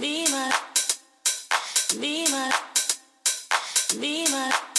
Be my, be my, be my.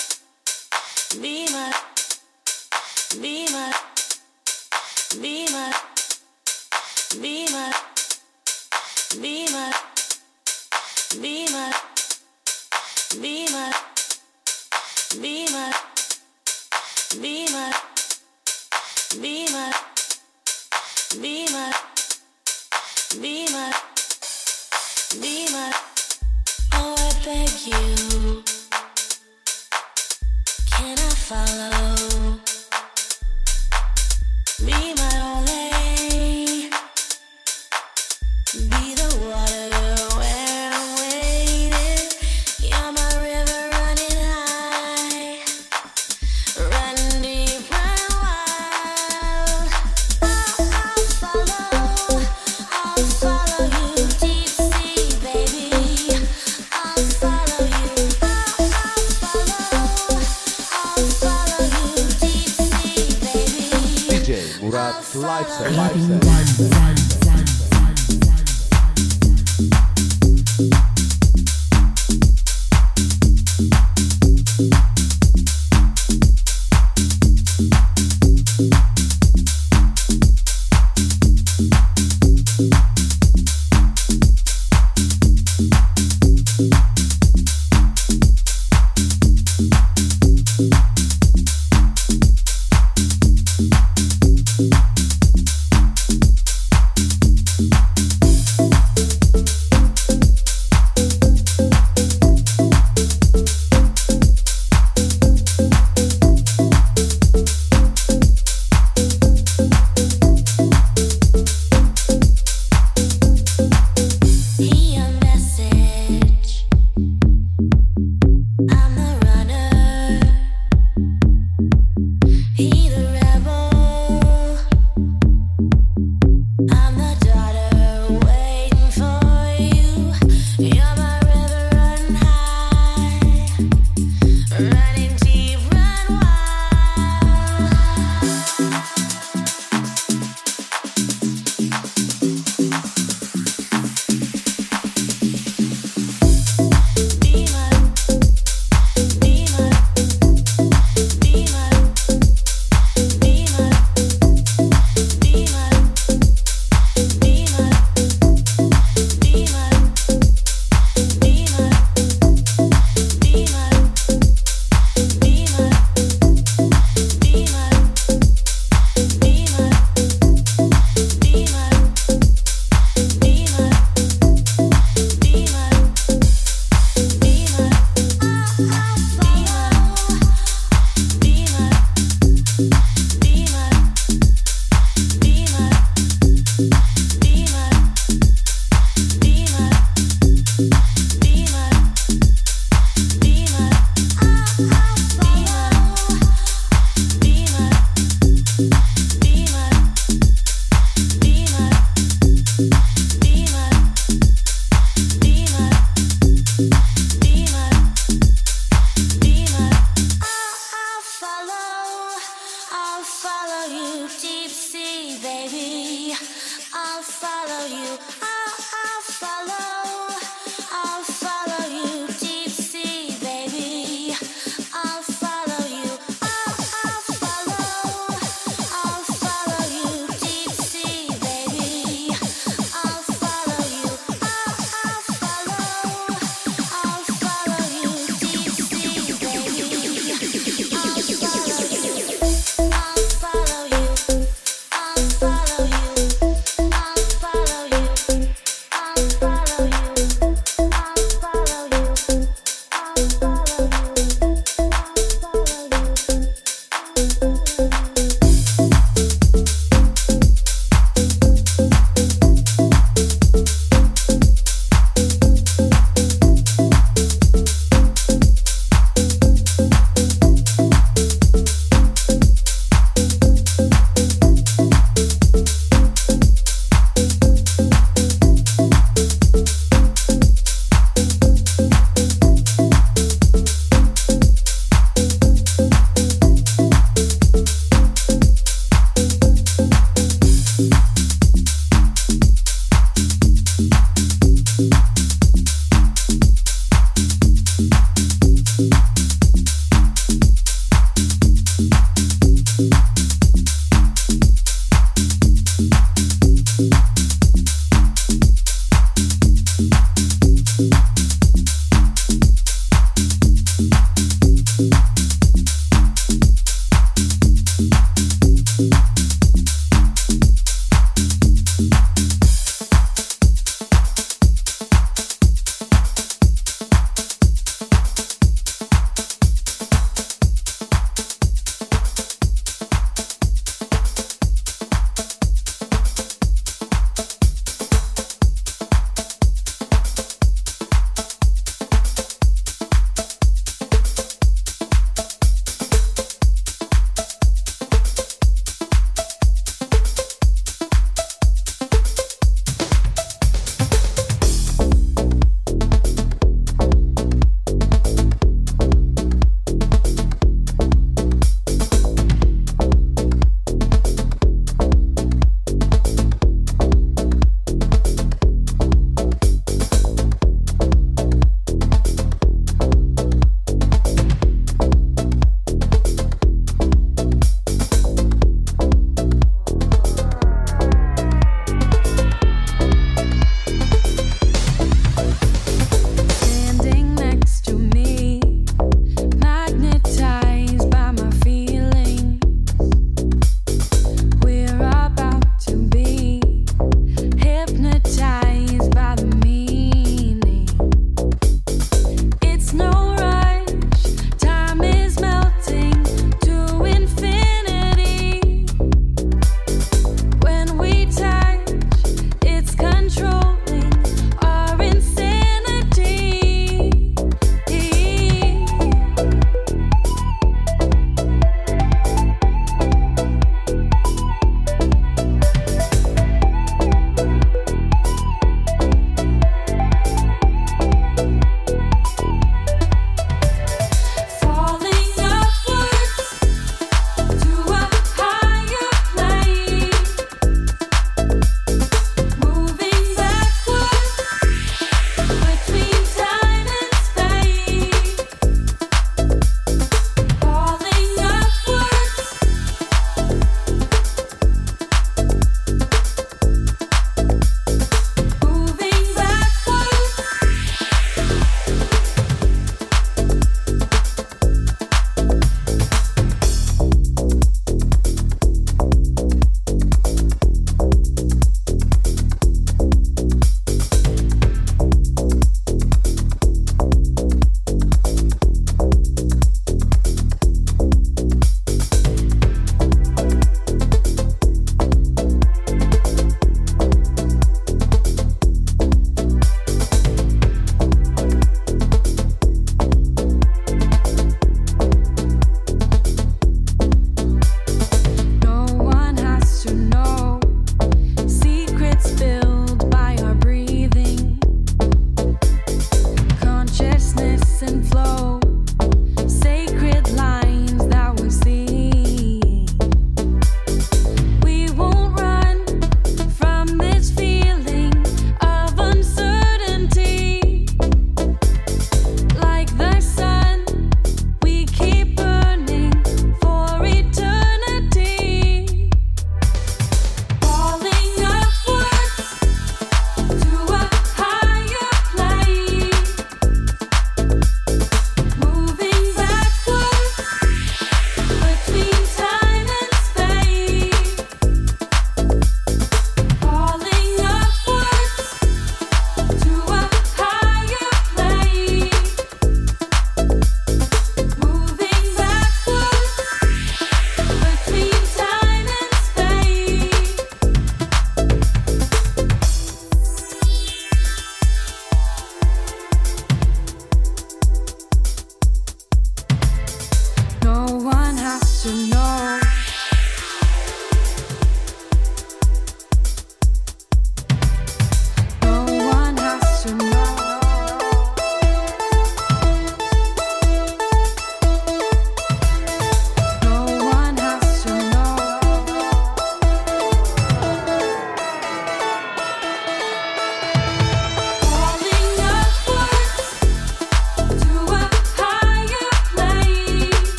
baby.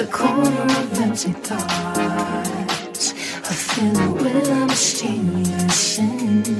The corner of empty thoughts, I feel the will I'm mysterious. Exclusive.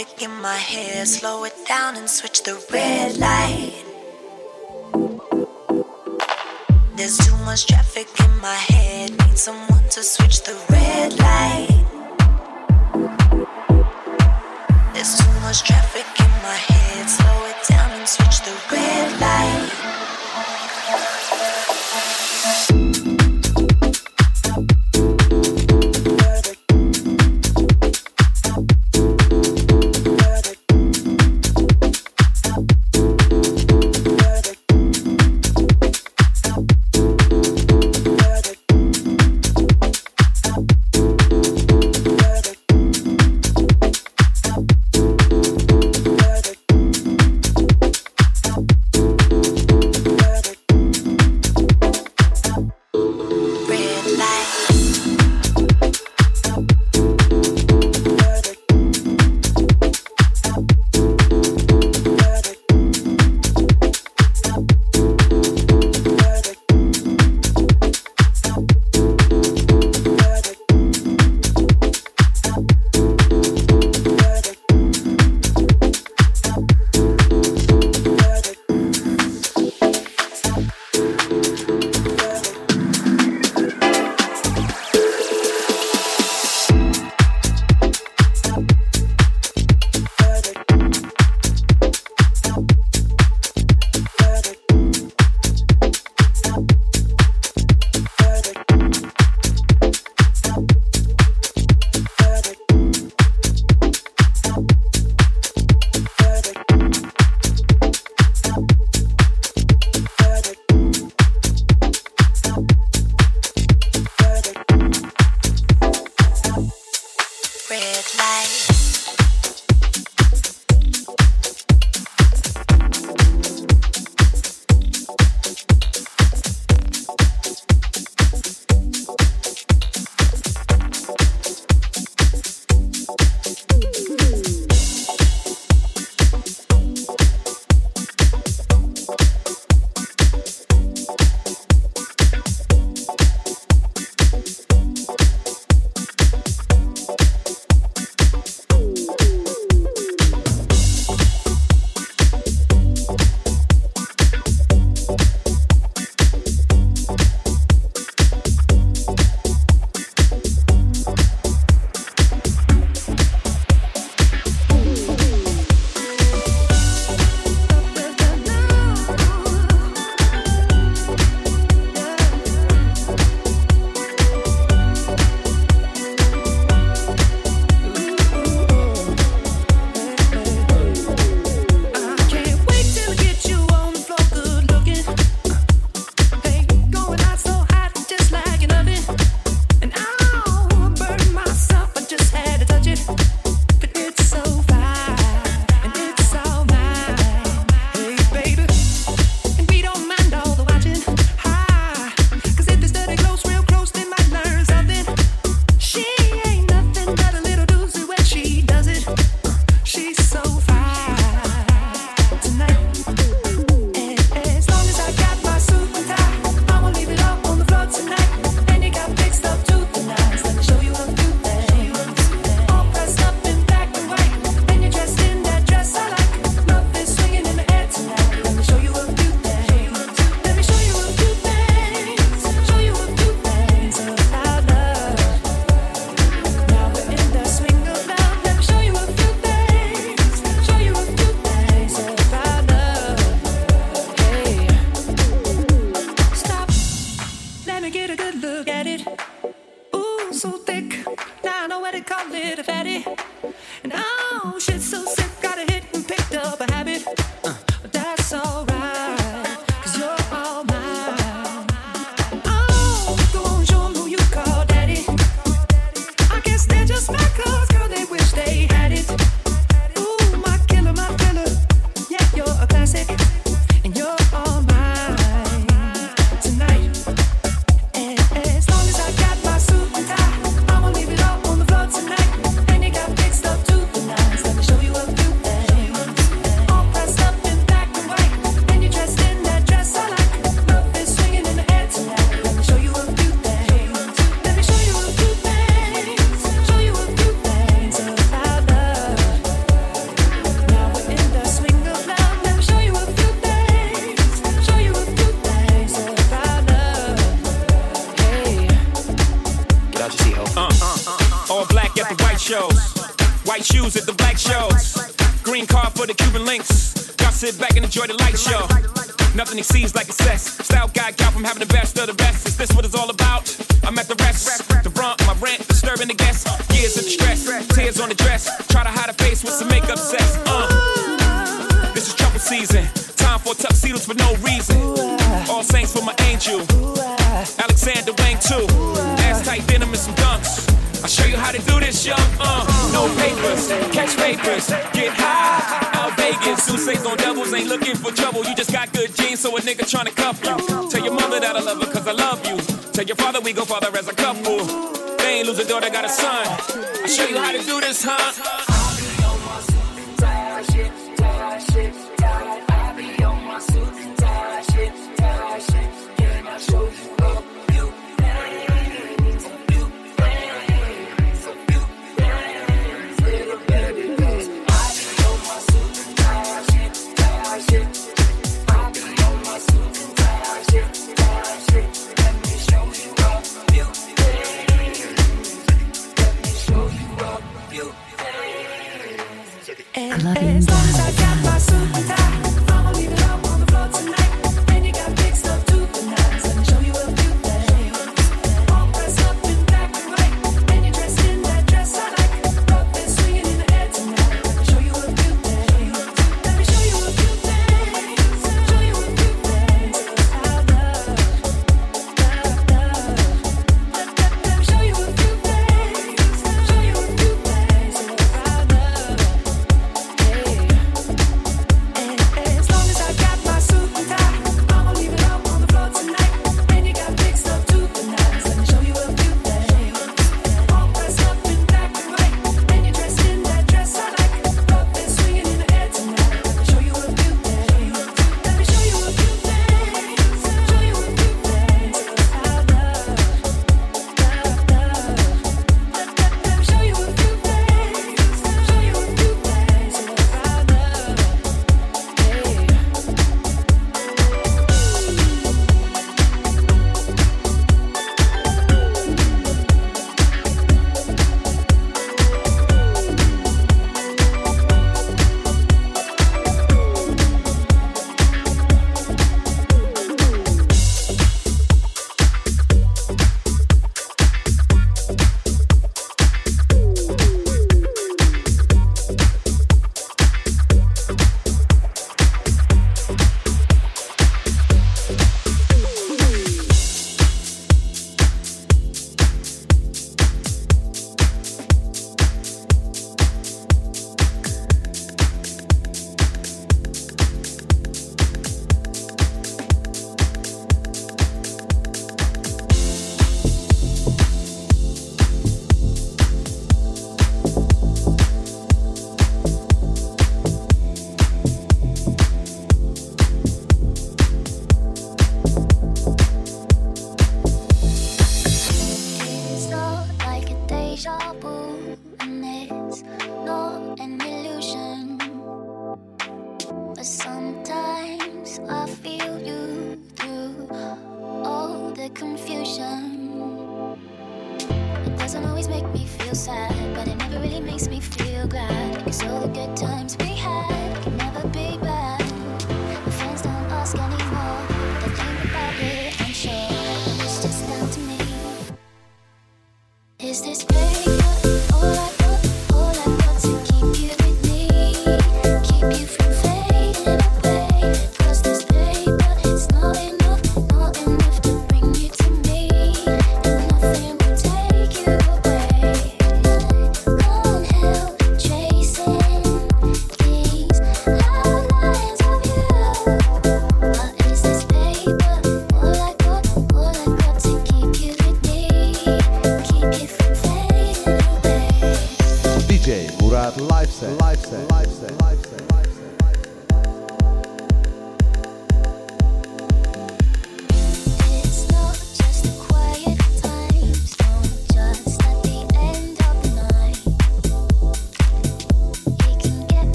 Traffic in my head. Slow it down and switch the red light. There's too much traffic in my head. Need someone to switch the red light.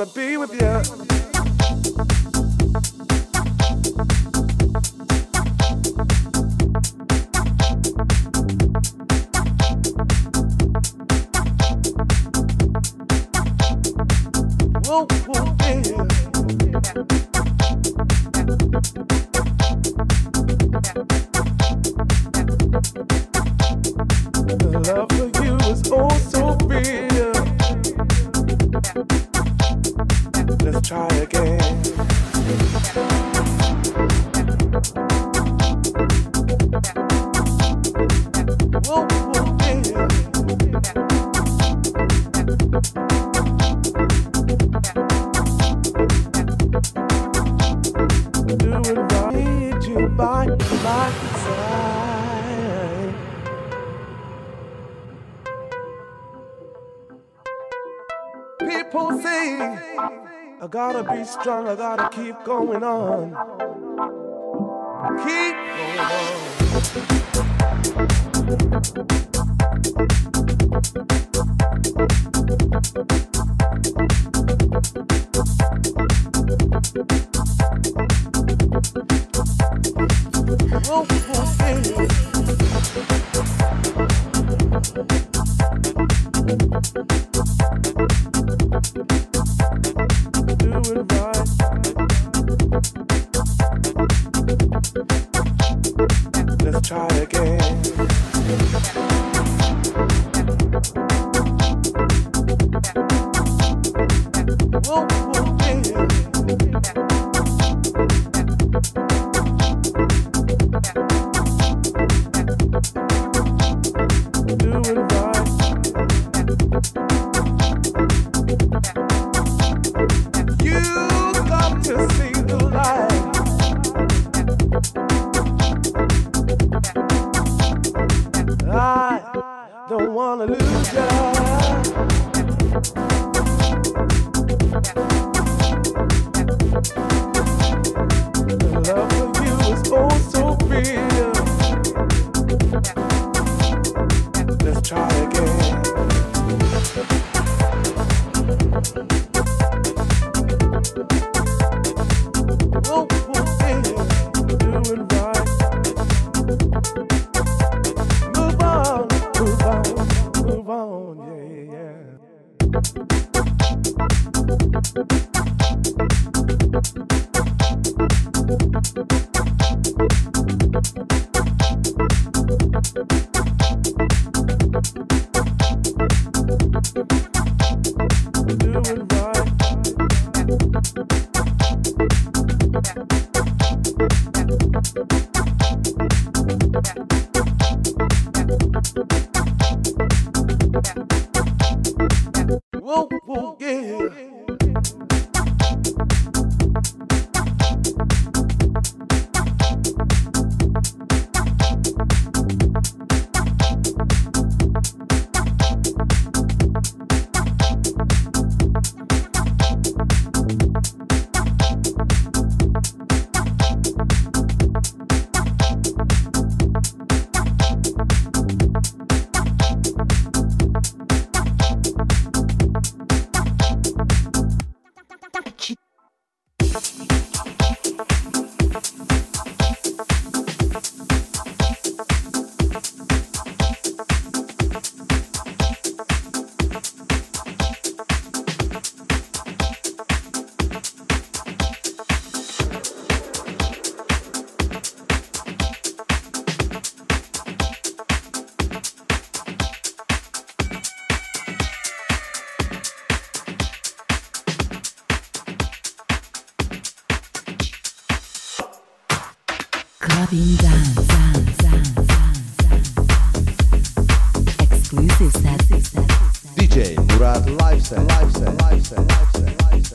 wanna be gotta be strong, I gotta keep going on. Keep going on. try again. Clubbing dance, dance, dance, dance. Exclusive set. DJ Murat Live Set, Set, Set, Set, Set.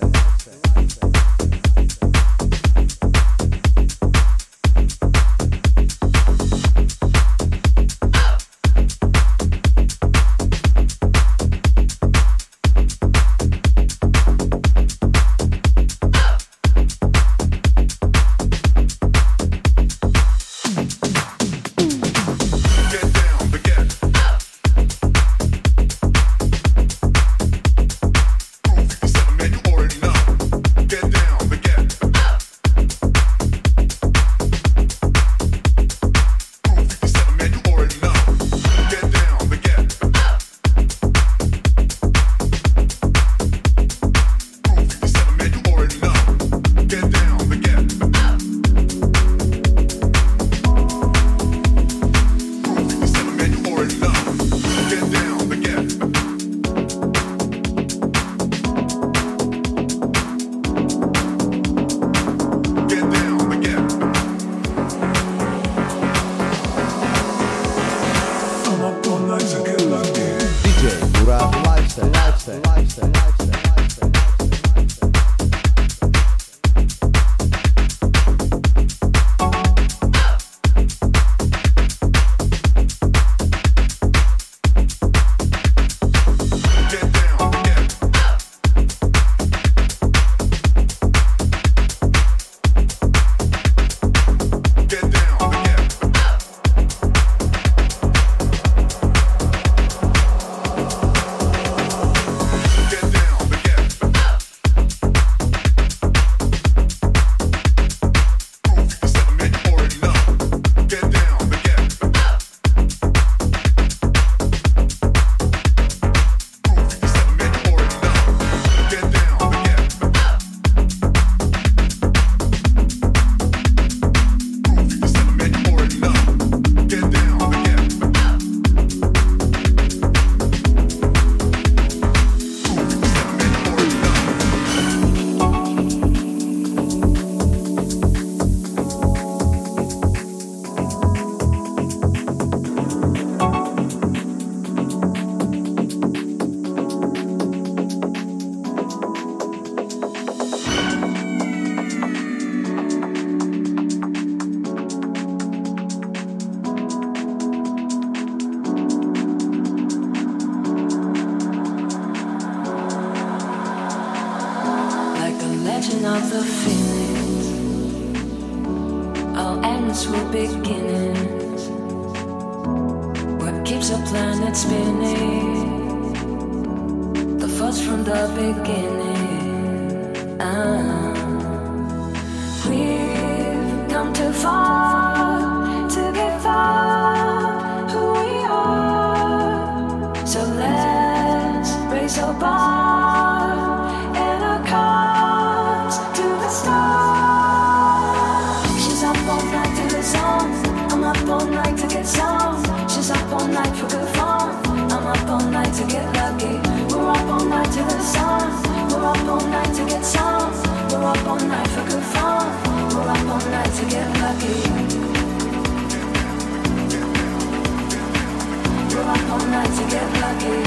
To get lucky.